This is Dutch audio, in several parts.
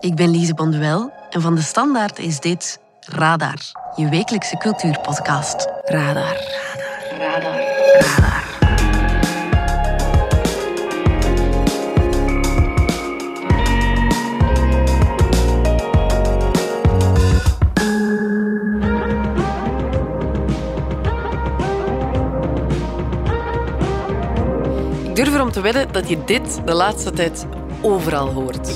Ik ben Lise Bonduel en van de Standaard is dit Radar, je wekelijkse cultuurpodcast. Radar. Radar. Radar. Radar. Ik durf erom te wedden dat je dit de laatste tijd overal hoort.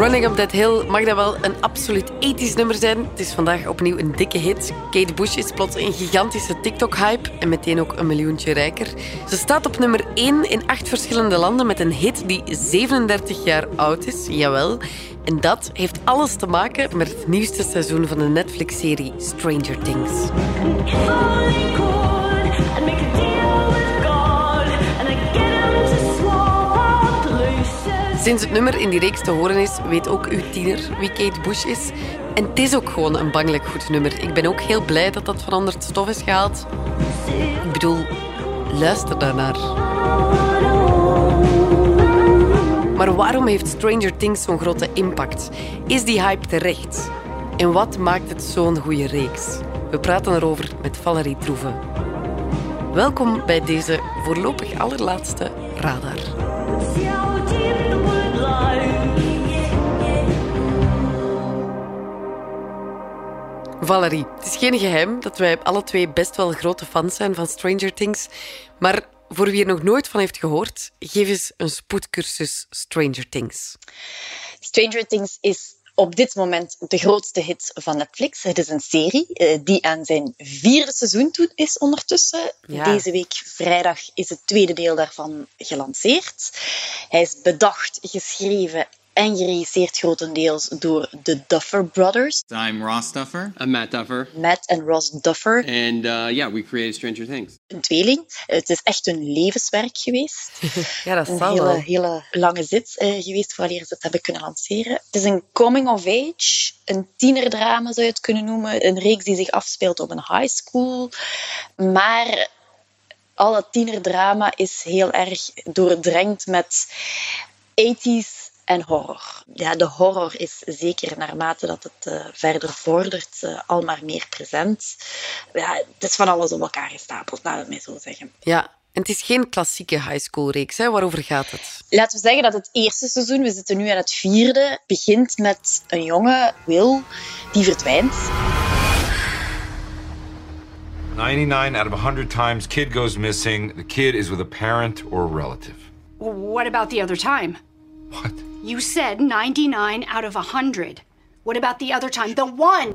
Running Up That Hill mag dat wel een absoluut ethisch nummer zijn. Het is vandaag opnieuw een dikke hit. Kate Bush is plots een gigantische TikTok-hype en meteen ook een miljoentje rijker. Ze staat op nummer 1 in acht verschillende landen met een hit die 37 jaar oud is, jawel. En dat heeft alles te maken met het nieuwste seizoen van de Netflix-serie Stranger Things. Sinds het nummer in die reeks te horen is, weet ook uw tiener wie Kate Bush is. En het is ook gewoon een bangelijk goed nummer. Ik ben ook heel blij dat dat het stof is gehaald. Ik bedoel, luister daarnaar. Maar waarom heeft Stranger Things zo'n grote impact? Is die hype terecht? En wat maakt het zo'n goede reeks? We praten erover met Valerie Troeven. Welkom bij deze voorlopig allerlaatste Radar. Valerie, het is geen geheim dat wij alle twee best wel grote fans zijn van Stranger Things. Maar voor wie er nog nooit van heeft gehoord, geef eens een spoedcursus Stranger Things. Stranger Things is op dit moment de grootste hit van Netflix. Het is een serie eh, die aan zijn vierde seizoen toe is ondertussen. Ja. Deze week vrijdag is het tweede deel daarvan gelanceerd. Hij is bedacht, geschreven en geregisseerd grotendeels door de Duffer Brothers. I'm Ross Duffer. I'm Matt Duffer. Matt en Ross Duffer, And uh, yeah, we created Stranger Things. een tweeling. Het is echt een levenswerk geweest. Ja, dat een zal hele, wel. hele lange zit eh, geweest voordat ze het hebben kunnen lanceren. Het is een coming of age, een tienerdrama zou je het kunnen noemen. Een reeks die zich afspeelt op een high school. Maar al dat tienerdrama is heel erg doordrenkt met 80s en horror. Ja, de horror is zeker naarmate dat het eh, verder vordert eh, al maar meer present. Ja, het is van alles op elkaar gestapeld, laat het mij zo zeggen. Ja, en het is geen klassieke high school reeks. Hè? Waarover gaat het? Laten we zeggen dat het eerste seizoen, we zitten nu aan het vierde, begint met een jongen, Will, die verdwijnt. 99 out of 100 times, kid goes missing. The kid is with a parent or a relative. What about the other time? What? You said 99 out of 100. What about the other time? The one!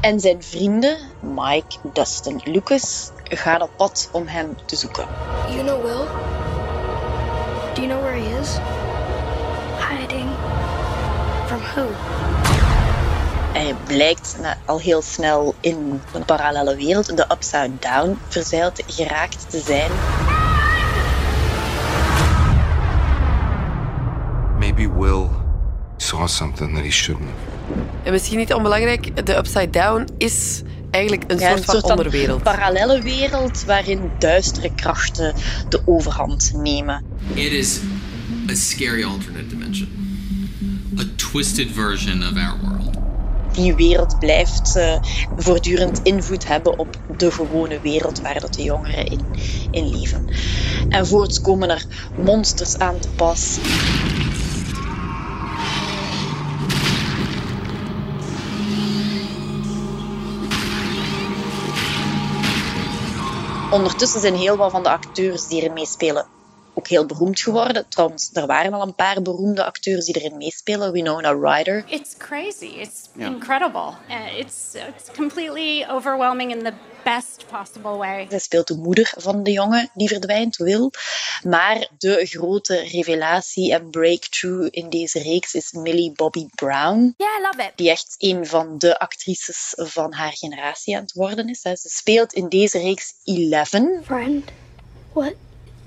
En zijn vrienden, Mike, Dustin, Lucas, gaan op pad om hem te zoeken. You know Will? Do you know where he is? Hiding. From who? Hij blijkt na- al heel snel in een parallele wereld, de Upside Down, verzeild geraakt te zijn. Maybe Will saw something that he shouldn't have. En misschien niet onbelangrijk, de Upside Down is eigenlijk een Ja, soort van onderwereld. parallelle wereld waarin duistere krachten de overhand nemen. It is a scary alternate dimension. A twisted version of our world. die wereld blijft eh, voortdurend invloed hebben op de gewone wereld waar dat de jongeren in, in leven. En voorts komen er monsters aan te pas. Ondertussen zijn heel wat van de acteurs die erin meespelen ook heel beroemd geworden. Trouwens, er waren al een paar beroemde acteurs die erin meespelen. Winona Ryder, It's crazy. It's Yeah. incredible. Uh, it's it's completely overwhelming in the best possible way. Zij speelt de moeder van de jongen die verdwijnt, Will. Maar de grote revelatie en breakthrough in deze reeks is Millie Bobby Brown. Yeah, I love it. Die echt een van de actrices van haar generatie aan het worden is. Ze speelt in deze reeks Eleven. Friend? What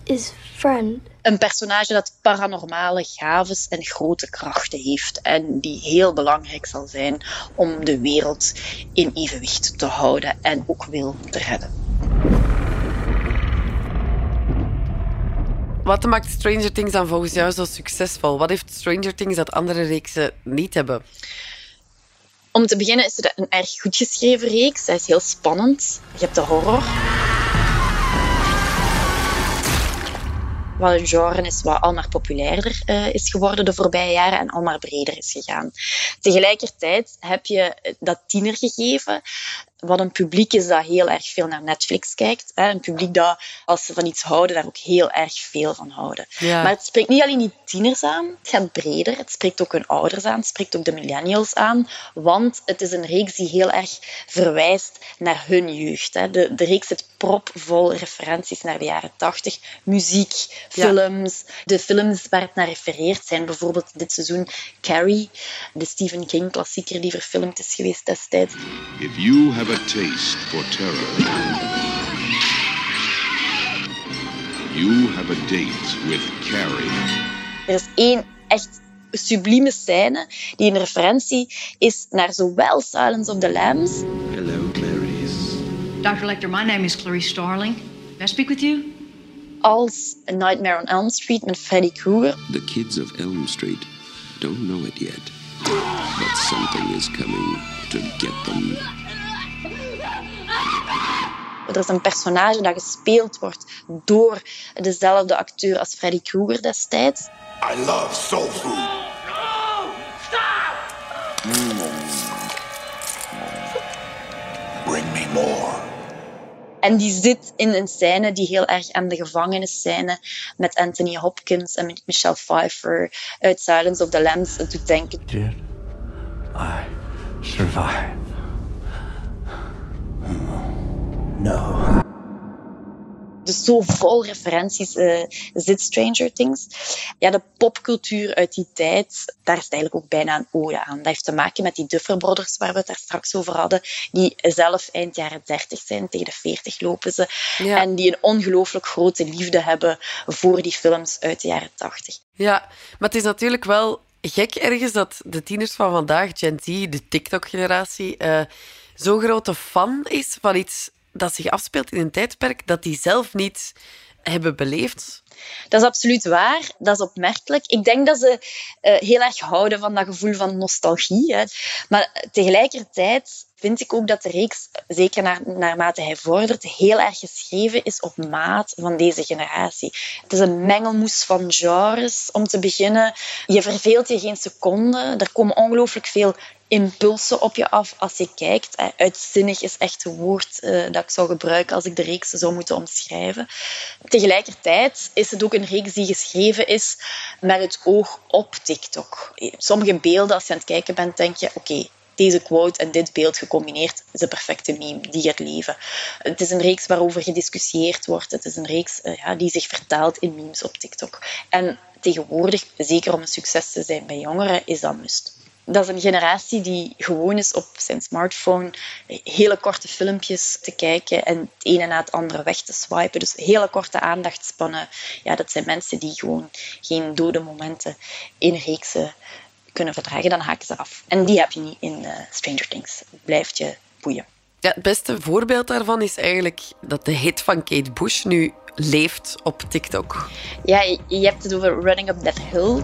is friend? Een personage dat paranormale gaves en grote krachten heeft. En die heel belangrijk zal zijn om de wereld in evenwicht te houden en ook Will te redden. Wat maakt Stranger Things dan volgens jou zo succesvol? Wat heeft Stranger Things dat andere reeksen niet hebben? Om te beginnen is het een erg goed geschreven reeks. Hij is heel spannend. Je hebt de horror. Wat een genre is wat al maar populairder uh, is geworden de voorbije jaren en al maar breder is gegaan. Tegelijkertijd heb je dat tienergegeven wat een publiek is dat heel erg veel naar Netflix kijkt. Hè. Een publiek dat, als ze van iets houden, daar ook heel erg veel van houden. Maar het spreekt niet alleen die tieners aan, het gaat breder. Het spreekt ook hun ouders aan, het spreekt ook de millennials aan. Want het is een reeks die heel erg verwijst naar hun jeugd. Hè. De, de reeks zit propvol referenties naar de jaren tachtig. Muziek, films. De films waar het naar refereert zijn bijvoorbeeld dit seizoen Carrie, de Stephen King klassieker die verfilmd is geweest destijds. If you have a taste for terror, you have a date with Carrie. Er is één echt sublieme scène die een referentie is naar zowel Silence of the Lambs. Hello, Clarice. Dr. Lecter, my name is Clarice Starling. May I speak with you? Als A Nightmare on Elm Street met Freddy Krueger. The kids of Elm Street don't know it yet, but something is coming to get them. Er is een personage dat gespeeld wordt door dezelfde acteur als Freddy Krueger destijds. I love soul food. No! Stop! Bring me more. En die zit in een scène die heel erg aan de gevangenisscène met Anthony Hopkins en met Michelle Pfeiffer uit Silence of the Lambs doet denken. Did I survive? Dus zo vol referenties uh, zit Stranger Things. Ja, de popcultuur uit die tijd, daar is het eigenlijk ook bijna een ode aan. Dat heeft te maken met die Duffer Brothers, waar we het daar straks over hadden, die zelf eind jaren 30 zijn, tegen de 40 lopen ze. En die een ongelooflijk grote liefde hebben voor die films uit de jaren 80. Ja, maar het is natuurlijk wel gek ergens dat de tieners van vandaag, Gen Z, de TikTok-generatie, uh, zo'n grote fan is van iets dat zich afspeelt in een tijdperk dat die zelf niet hebben beleefd. Dat is absoluut waar. Dat is opmerkelijk. Ik denk dat ze uh, heel erg houden van dat gevoel van nostalgie. Hè. Maar tegelijkertijd vind ik ook dat de reeks, zeker naar, naarmate hij vordert, heel erg geschreven is op maat van deze generatie. Het is een mengelmoes van genres. Om te beginnen, je verveelt je geen seconde. Er komen ongelooflijk veel impulsen op je af als je kijkt. Uitzinnig is echt het woord uh, dat ik zou gebruiken als ik de reeks zou moeten omschrijven. Tegelijkertijd is het ook een reeks die geschreven is met het oog op TikTok. Sommige beelden, als je aan het kijken bent, denk je: oké, deze quote en dit beeld gecombineerd is een perfecte meme die gaat leven. Het is een reeks waarover gediscussieerd wordt. Het is een reeks uh, ja, die zich vertaalt in memes op TikTok. En tegenwoordig, zeker om een succes te zijn bij jongeren, is dat must dat is een generatie die gewoon is op zijn smartphone hele korte filmpjes te kijken en het ene na het andere weg te swipen. Dus hele korte aandachtspannen. Ja, dat zijn mensen die gewoon geen dode momenten in reeksen kunnen verdragen. Dan haken ze af. En die heb je niet in uh, Stranger Things. Het blijft je boeien. Ja, het beste voorbeeld daarvan is eigenlijk dat de hit van Kate Bush nu leeft op TikTok. Ja, je hebt het over Running Up That Hill.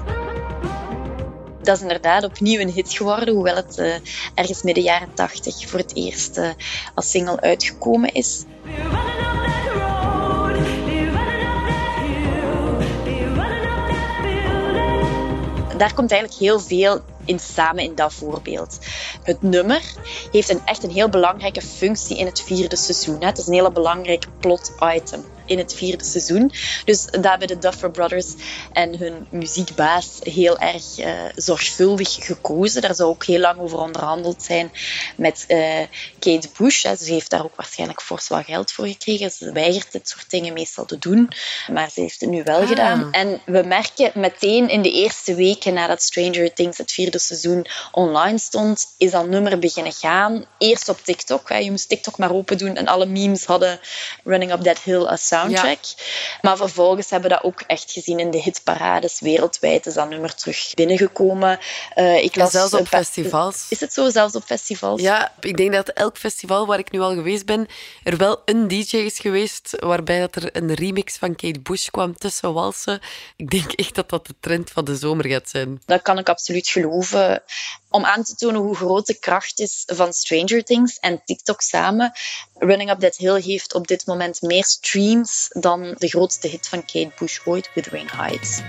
Dat is inderdaad opnieuw een hit geworden, hoewel het uh, ergens midden jaren 80 voor het eerst uh, als single uitgekomen is. Daar komt eigenlijk heel veel in samen in dat voorbeeld. Het nummer heeft een, echt een heel belangrijke functie in het vierde seizoen. Het is een hele belangrijk plot item in het vierde seizoen. Dus daar hebben de Duffer Brothers en hun muziekbaas heel erg uh, zorgvuldig gekozen. Daar zou ook heel lang over onderhandeld zijn met uh, Kate Bush. Hè. Ze heeft daar ook waarschijnlijk fors wel geld voor gekregen. Ze weigert dit soort dingen meestal te doen, maar ze heeft het nu wel ah. gedaan. En we merken meteen in de eerste weken nadat Stranger Things het vierde seizoen online stond, is dat nummer beginnen gaan. Eerst op TikTok. Hè. Je moest TikTok maar open doen en alle memes hadden Running Up That Hill als soundtrack. Maar vervolgens hebben we dat ook echt gezien in de hitparades wereldwijd. Is dat nummer terug binnengekomen. Uh, ik las, zelfs op festivals. Is het zo, zelfs op festivals? Ja, ik denk dat elk festival waar ik nu al geweest ben, er wel een DJ is geweest waarbij dat er een remix van Kate Bush kwam tussen walsen. Ik denk echt dat dat de trend van de zomer gaat zijn. Dat kan ik absoluut geloven. Om aan te tonen hoe groot de kracht is van Stranger Things en TikTok samen. Running Up That Hill heeft op dit moment meer streams dan de grootste hit van Kate Bush ooit, Wuthering Heights.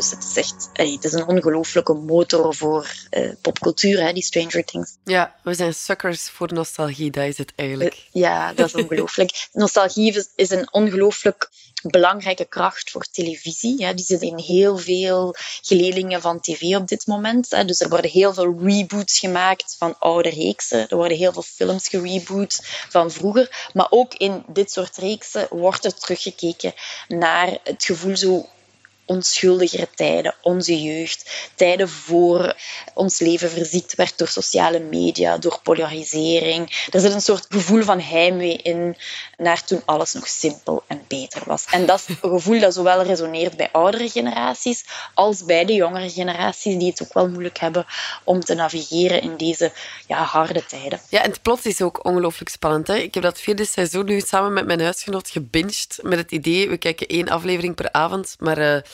Dus het is echt het is een ongelooflijke motor voor uh, popcultuur, hè, die Stranger Things. Ja, we zijn suckers voor nostalgie, dat is het eigenlijk. Uh, ja, dat is ongelooflijk. nostalgie is een ongelooflijk belangrijke kracht voor televisie. Ja, die zit in heel veel geledingen van tv op dit moment. Hè. Dus er worden heel veel reboots gemaakt van oude reeksen. Er worden heel veel films gereboot van vroeger. Maar ook in dit soort reeksen wordt er teruggekeken naar het gevoel zo onschuldigere tijden, onze jeugd, tijden voor ons leven verziekt werd door sociale media, door polarisering. Er zit een soort gevoel van heimwee in naar toen alles nog simpel en beter was. En dat is een gevoel dat zowel resoneert bij oudere generaties als bij de jongere generaties die het ook wel moeilijk hebben om te navigeren in deze ja, harde tijden. Ja, en het plot is ook ongelooflijk spannend. Hè? Ik heb dat vierde seizoen nu samen met mijn huisgenoot gebinged met het idee, we kijken één aflevering per avond, maar uh,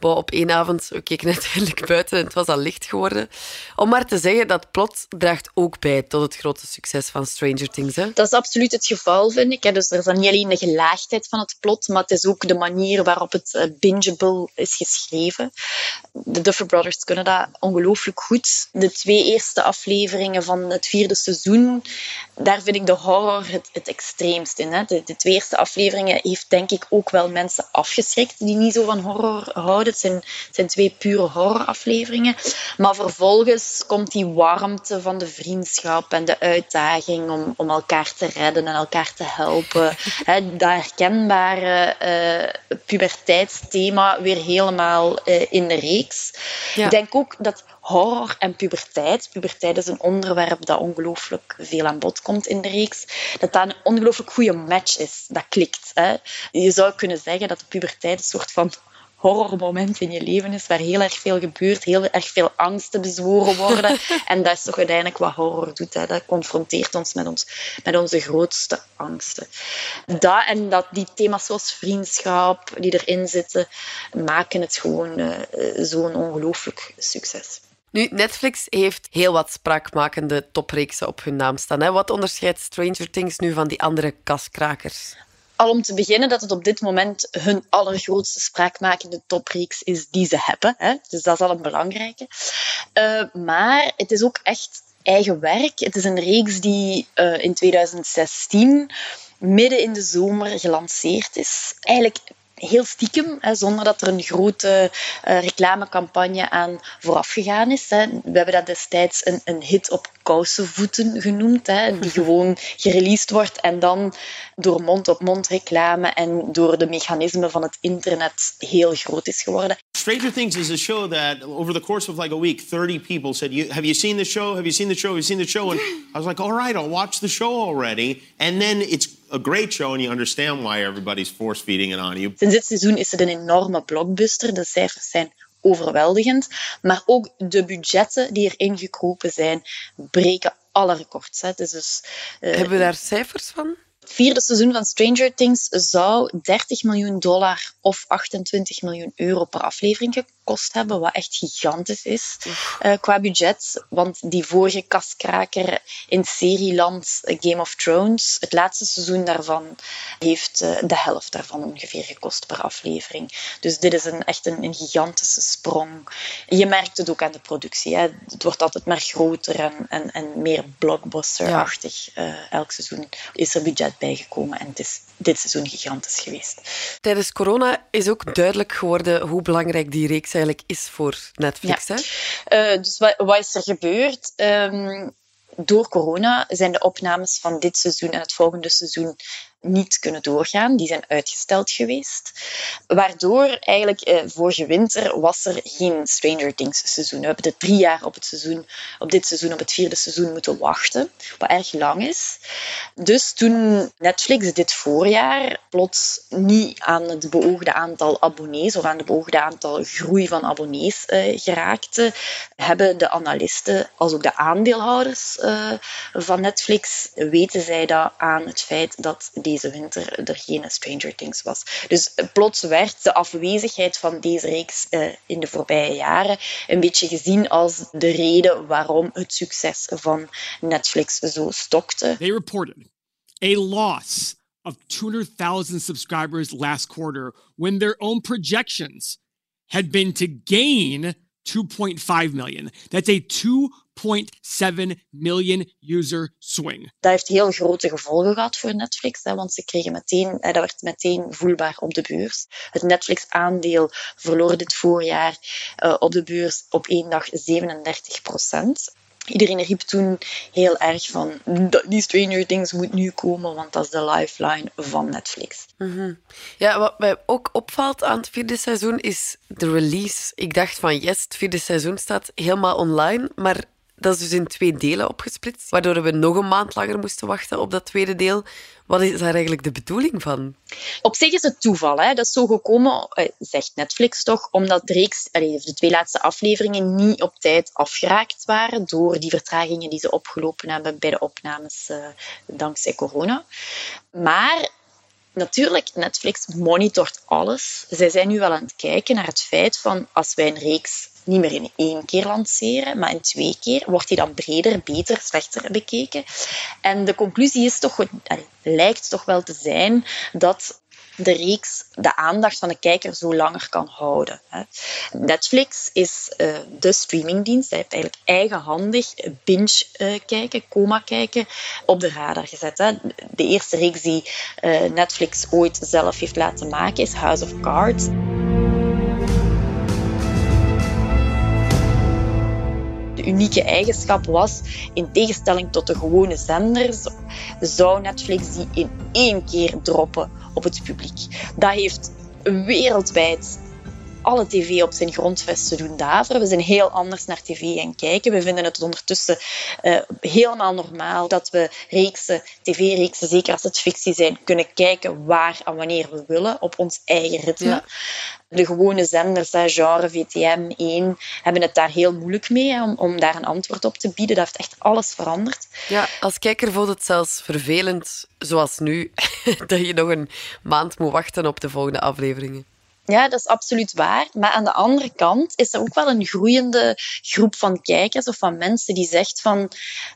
op één avond, we keken uiteindelijk buiten en het was al licht geworden. Om maar te zeggen, dat plot draagt ook bij tot het grote succes van Stranger Things. Hè? Dat is absoluut het geval, vind ik. Dus er is dan niet alleen de gelaagdheid van het plot, maar het is ook de manier waarop het eh, bingeable is geschreven. De Duffer Brothers kunnen dat ongelooflijk goed. De twee eerste afleveringen van het vierde seizoen, daar vind ik de horror het, het extreemst in. Hè? De, de twee eerste afleveringen heeft denk ik ook wel mensen afgeschrikt die niet zo van horror houden. Het zijn, zijn twee pure horrorafleveringen. Maar vervolgens komt die warmte van de vriendschap en de uitdaging om, om elkaar te redden en elkaar te helpen. He, dat herkenbare uh, puberteitsthema weer helemaal uh, in de reeks. Ik denk ook dat horror en puberteit. Puberteit is een onderwerp dat ongelooflijk veel aan bod komt in de reeks. Dat dat een ongelooflijk goede match is. Dat klikt. Hè. Je zou kunnen zeggen dat de puberteit een soort van horrormoment in je leven is, waar heel erg veel gebeurt, heel erg veel angsten bezworen worden. en dat is toch uiteindelijk wat horror doet. Hè. Dat confronteert ons met, ons met onze grootste angsten. Dat en dat die thema's zoals vriendschap, die erin zitten, maken het gewoon uh, zo'n ongelooflijk succes. Nu, Netflix heeft heel wat spraakmakende topreeksen op hun naam staan. Hè? Wat onderscheidt Stranger Things nu van die andere kaskrakers? Al om te beginnen dat het op dit moment hun allergrootste spraakmakende topreeks is die ze hebben. Hè? Dus dat is al een belangrijke. Uh, maar het is ook echt eigen werk. Het is een reeks die uh, in 2016 midden in de zomer gelanceerd is. Eigenlijk heel stiekem, hè, zonder dat er een grote uh, reclamecampagne aan vooraf gegaan is. Hè. We hebben dat destijds een, een hit op kousenvoeten genoemd, hè, die gewoon gereleased wordt en dan door mond-op-mond reclame en door de mechanismen van het internet heel groot is geworden. Stranger Things is a show that over the course of like a week, 30 people said, "Have you seen the show? Have you seen the show? Have you seen the show?" And I was like, "All right, I'll watch the show already." And then it's a great show and you understand why everybody's force feeding it on you. Sinds dit seizoen is het een enorme blockbuster. De cijfers zijn overweldigend. Maar ook de budgetten die erin gekropen zijn, breken alle records. Hè. Dus, uh, Hebben we daar cijfers van? Het vierde seizoen van Stranger Things zou 30 miljoen dollar of 28 miljoen euro per aflevering gekost hebben, wat echt gigantisch is uh, qua budget. Want die vorige kastkraker in serieland, Game of Thrones, het laatste seizoen daarvan, heeft uh, de helft daarvan ongeveer gekost per aflevering. Dus dit is een, echt een, een gigantische sprong. Je merkt het ook aan de productie. Hè. Het wordt altijd maar groter en, en, en meer blockbuster-achtig. Ja. Uh, elk seizoen is er budget bijgekomen en het is dit seizoen gigantisch geweest. Tijdens corona is ook duidelijk geworden hoe belangrijk die reeks eigenlijk is voor Netflix. Ja. Hè? Uh, dus wat, wat, is er gebeurd? Um, door corona zijn de opnames van dit seizoen en het volgende seizoen niet kunnen doorgaan. Die zijn uitgesteld geweest. Waardoor eigenlijk eh, vorige winter was er geen Stranger Things seizoen. We hebben de drie jaar op, het seizoen, op dit seizoen, op het vierde seizoen moeten wachten. Wat erg lang is. Dus toen Netflix dit voorjaar plots niet aan het beoogde aantal abonnees of aan het beoogde aantal groei van abonnees eh, geraakte, hebben de analisten als ook de aandeelhouders eh, van Netflix weten zij dat aan het feit dat deze winter er geen Stranger Things was. Dus plots werd de afwezigheid van deze reeks uh, in de voorbije jaren een beetje gezien als de reden waarom het succes van Netflix zo stokte. They reported a loss of 200,000 subscribers last quarter when their own projections had been to gain 2.5 million. That's a 2.7 million user swing. Dat heeft heel grote gevolgen gehad voor Netflix, hè, want ze kregen meteen, dat werd meteen voelbaar op de beurs. Het Netflix-aandeel verloor dit voorjaar uh, op de beurs op één dag 37 procent. Iedereen riep toen heel erg van die Stranger Things moet nu komen, want dat is de lifeline van Netflix. Mm -hmm. Ja, wat mij ook opvalt aan het vierde seizoen is de release. Ik dacht van yes, het vierde seizoen staat helemaal online, maar dat is dus in twee delen opgesplitst, waardoor we nog een maand langer moesten wachten op dat tweede deel. Wat is daar eigenlijk de bedoeling van? Op zich is het toeval. Hè? Dat is zo gekomen, eh, zegt Netflix toch, omdat de, reeks, de twee laatste afleveringen niet op tijd afgeraakt waren door die vertragingen die ze opgelopen hebben bij de opnames uh, dankzij corona. Maar natuurlijk, Netflix monitort alles. Zij zijn nu wel aan het kijken naar het feit van als wij een reeks niet meer in één keer lanceren, maar in twee keer, wordt die dan breder, beter, slechter bekeken. En de conclusie is toch, lijkt toch wel te zijn dat de reeks de aandacht van de kijker zo langer kan houden. Netflix is uh, de streamingdienst. Hij heeft eigenlijk eigenhandig binge uh, kijken, coma kijken op de radar gezet. De eerste reeks die uh, Netflix ooit zelf heeft laten maken is House of Cards. Unieke eigenschap was, in tegenstelling tot de gewone zenders, zou Netflix die in één keer droppen op het publiek. Dat heeft wereldwijd alle tv op zijn grondvesten doen daveren. We zijn heel anders naar tv gaan kijken. We vinden het ondertussen uh, helemaal normaal dat we reeksen, tv-reeksen, zeker als het fictie zijn, kunnen kijken waar en wanneer we willen, op ons eigen ritme. Ja. De gewone zenders, genre VTM 1, hebben het daar heel moeilijk mee om, om daar een antwoord op te bieden. Dat heeft echt alles veranderd. Ja, als kijker voelt het zelfs vervelend, zoals nu, dat je nog een maand moet wachten op de volgende afleveringen. Ja, dat is absoluut waar. Maar aan de andere kant is er ook wel een groeiende groep van kijkers of van mensen die zegt van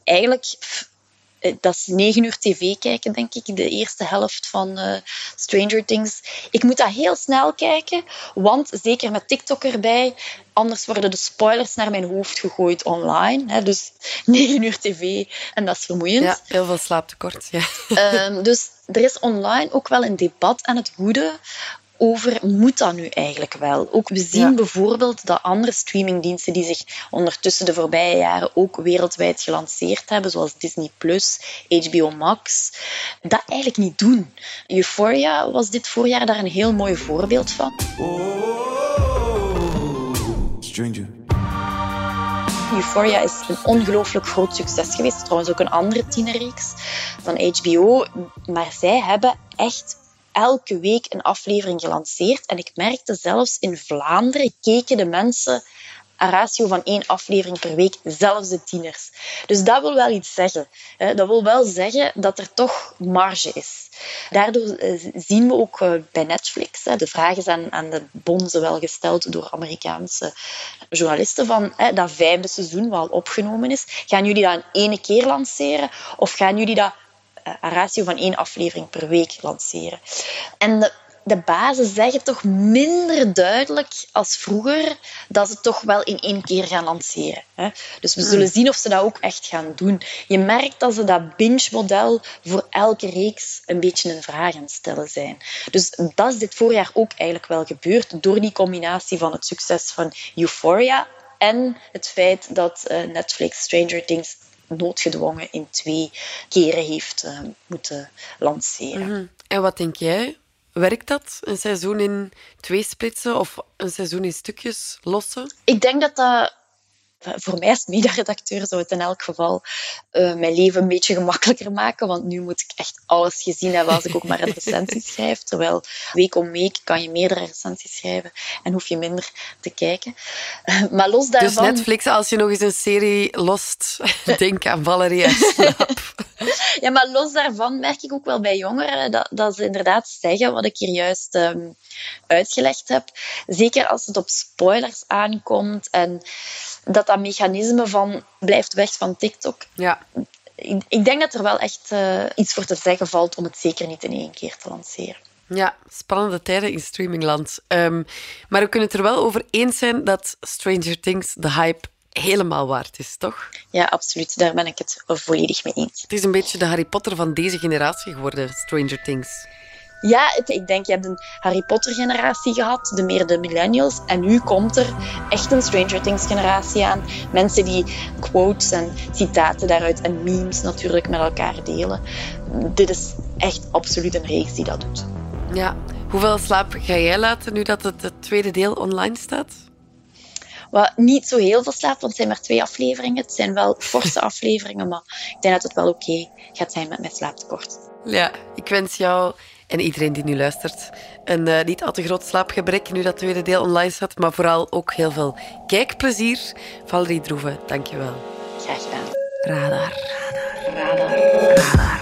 eigenlijk eh, dat is negen uur tv kijken, denk ik, de eerste helft van uh, Stranger Things. Ik moet dat heel snel kijken, want zeker met TikTok erbij, anders worden de spoilers naar mijn hoofd gegooid online. Hè, dus negen uur tv en dat is vermoeiend. Ja, heel veel slaaptekort. Ja. Um, dus er is online ook wel een debat aan het woeden over moet dat nu eigenlijk wel? Ook we zien bijvoorbeeld dat andere streamingdiensten die zich ondertussen de voorbije jaren ook wereldwijd gelanceerd hebben, zoals Disney Plus, HBO Max, dat eigenlijk niet doen. Euphoria was dit voorjaar daar een heel mooi voorbeeld van. Stranger. Euphoria is een ongelooflijk groot succes geweest. Trouwens ook een andere tienerreeks van HBO. Maar zij hebben echt elke week een aflevering gelanceerd. En ik merkte zelfs in Vlaanderen keken de mensen een ratio van één aflevering per week, zelfs de tieners. Dus dat wil wel iets zeggen. Dat wil wel zeggen dat er toch marge is. Daardoor eh, zien we ook eh, bij Netflix, de vraag is aan, de bonzen wel gesteld door Amerikaanse journalisten van dat vijfde seizoen al opgenomen is, gaan jullie dat in één keer lanceren of gaan jullie dat een ratio van één aflevering per week lanceren. En de, de bazen zeggen toch minder duidelijk als vroeger dat ze toch wel in één keer gaan lanceren. Dus we zullen zien of ze dat ook echt gaan doen. Je merkt dat ze dat binge-model voor elke reeks een beetje een vraag aan stellen zijn. Dus dat is dit voorjaar ook eigenlijk wel gebeurd door die combinatie van het succes van Euphoria en het feit dat eh, Netflix Stranger Things noodgedwongen in twee keren heeft uh, moeten lanceren. Mm -hmm. En wat denk jij? Werkt dat? Een seizoen in twee splitsen of een seizoen in stukjes lossen? Ik denk dat dat voor mij als mediaredacteur zou het in elk geval uh, mijn leven een beetje gemakkelijker maken, want nu moet ik echt alles gezien hebben als ik ook maar een recensie schrijf. Terwijl week om week kan je meerdere recensies schrijven en hoef je minder te kijken. Uh, maar los Dus daarvan... Netflix, als je nog eens een serie lost, denk aan Valerie en Slaap. ja, maar los daarvan merk ik ook wel bij jongeren dat, dat ze inderdaad zeggen wat ik hier juist um, uitgelegd heb. Zeker als het op spoilers aankomt en dat dat mechanisme van blijft weg van TikTok. Ja. Ik, ik denk dat er wel echt uh, iets voor te zeggen valt om het zeker niet in één keer te lanceren. Ja, spannende tijden in streamingland. Um, maar we kunnen het er wel over eens zijn dat Stranger Things de hype helemaal waard is, toch? Ja, absoluut. Daar ben ik het volledig mee eens. Het is een beetje de Harry Potter van deze generatie geworden, Stranger Things. Ja, het, ik denk, je hebt een Harry Potter-generatie gehad, de meer de millennials. En nu komt er echt een Stranger Things-generatie aan. Mensen die quotes en citaten daaruit en memes natuurlijk met elkaar delen. Dit is echt absoluut een reeks die dat doet. Ja. Hoeveel slaap ga jij laten nu dat het, het tweede deel online staat? Wat niet zo heel veel slaap, want het zijn maar twee afleveringen. Het zijn wel forse afleveringen, maar ik denk dat het wel oké okay gaat zijn met mijn slaaptekort. Ja, ik wens jou en iedereen die nu luistert een uh, niet al te groot slaapgebrek nu dat tweede deel online staat, maar vooral ook heel veel kijkplezier. Valerie Droeven, dankjewel. Graag gedaan. Radar. Radar. Radar. Radar.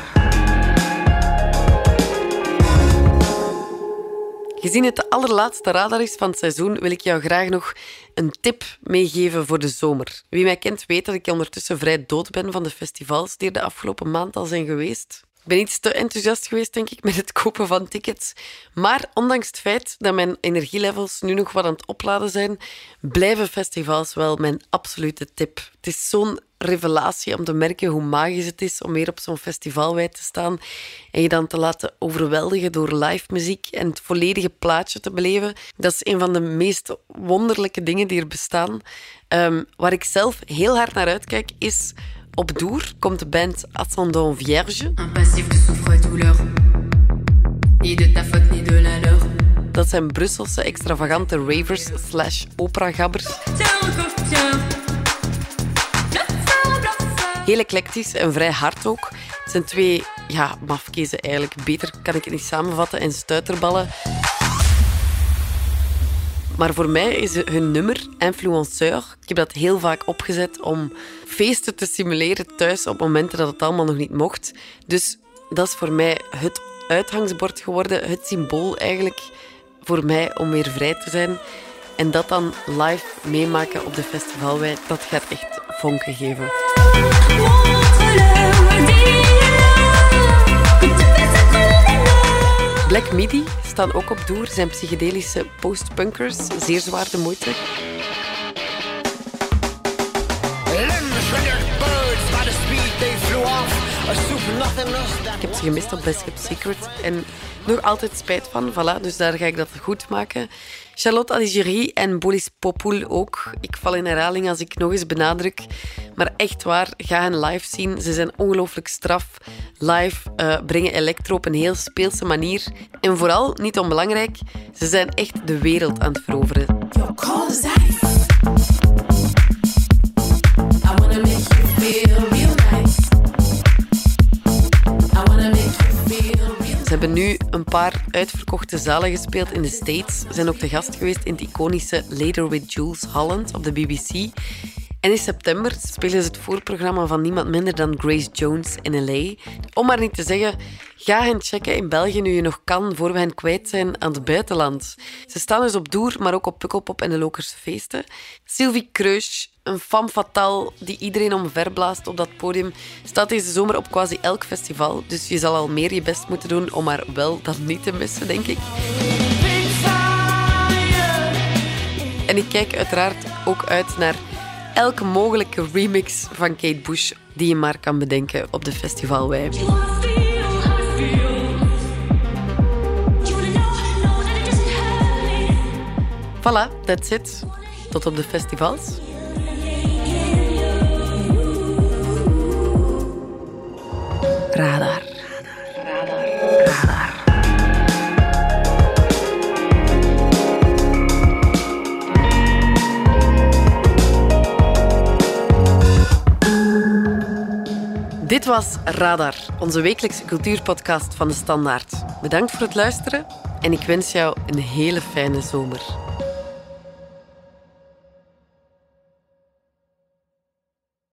Gezien het de allerlaatste radar is van het seizoen, wil ik jou graag nog een tip meegeven voor de zomer. Wie mij kent weet dat ik ondertussen vrij dood ben van de festivals die er de afgelopen maand al zijn geweest. Ik ben iets te enthousiast geweest, denk ik, met het kopen van tickets. Maar ondanks het feit dat mijn energielevels nu nog wat aan het opladen zijn, blijven festivals wel mijn absolute tip. Het is zo'n revelatie om te merken hoe magisch het is om weer op zo'n festivalwij te staan en je dan te laten overweldigen door live muziek en het volledige plaatje te beleven. Dat is een van de meest wonderlijke dingen die er bestaan. Um, waar ik zelf heel hard naar uitkijk, is op Doer komt de band Ascendant Vierge. Impassif de souffre et douleur. Ni de ta faute, ni de la leur. Dat zijn Brusselse extravagante ravers slash operagabbers. Heel eclectisch en vrij hard ook. Het zijn twee ja, mafkezen eigenlijk. Beter kan ik het niet samenvatten. En stuiterballen. Maar voor mij is hun nummer Influenceur. Ik heb dat heel vaak opgezet om feesten te simuleren thuis op momenten dat het allemaal nog niet mocht. Dus dat is voor mij het uithangsbord geworden, het symbool eigenlijk voor mij om weer vrij te zijn. En dat dan live meemaken op de festivalwij, dat gaat echt vonken geven. Black Midi staan ook op Doer, zijn psychedelische postpunkers, zeer zwaar de moeite. Ik heb ze gemist op Best Secret en nog altijd spijt van. Voilà, dus daar ga ik dat goed maken. Charlotte Aligerie en Bolis Popoul ook. Ik val in herhaling als ik nog eens benadruk. Maar echt waar, ga hen live zien. Ze zijn ongelooflijk straf. Live uh, brengen electro op een heel speelse manier. En vooral, niet onbelangrijk, ze zijn echt de wereld aan het veroveren. Hebben nu een paar uitverkochte zalen gespeeld in de States. Ze zijn ook te gast geweest in het iconische Later with Jules Holland op de BBC. En in september spelen ze het voorprogramma van niemand minder dan Grace Jones in LA. Om maar niet te zeggen, ga hen checken in België nu je nog kan, voor we hen kwijt zijn aan het buitenland. Ze staan dus op Doer, maar ook op Pukkelpop en de Lokerse feesten. Sylvie Kreusch, een femme fatale die iedereen omverblaast op dat podium, staat deze zomer op quasi elk festival. Dus je zal al meer je best moeten doen om haar wel dat niet te missen, denk ik. En ik kijk uiteraard ook uit naar elke mogelijke remix van Kate Bush die je maar kan bedenken op de festivalwij. Voilà, that's it. Tot op de festivals. Radar. Radar. Dit was Radar, onze wekelijkse cultuurpodcast van de Standaard. Bedankt voor het luisteren en ik wens jou een hele fijne zomer.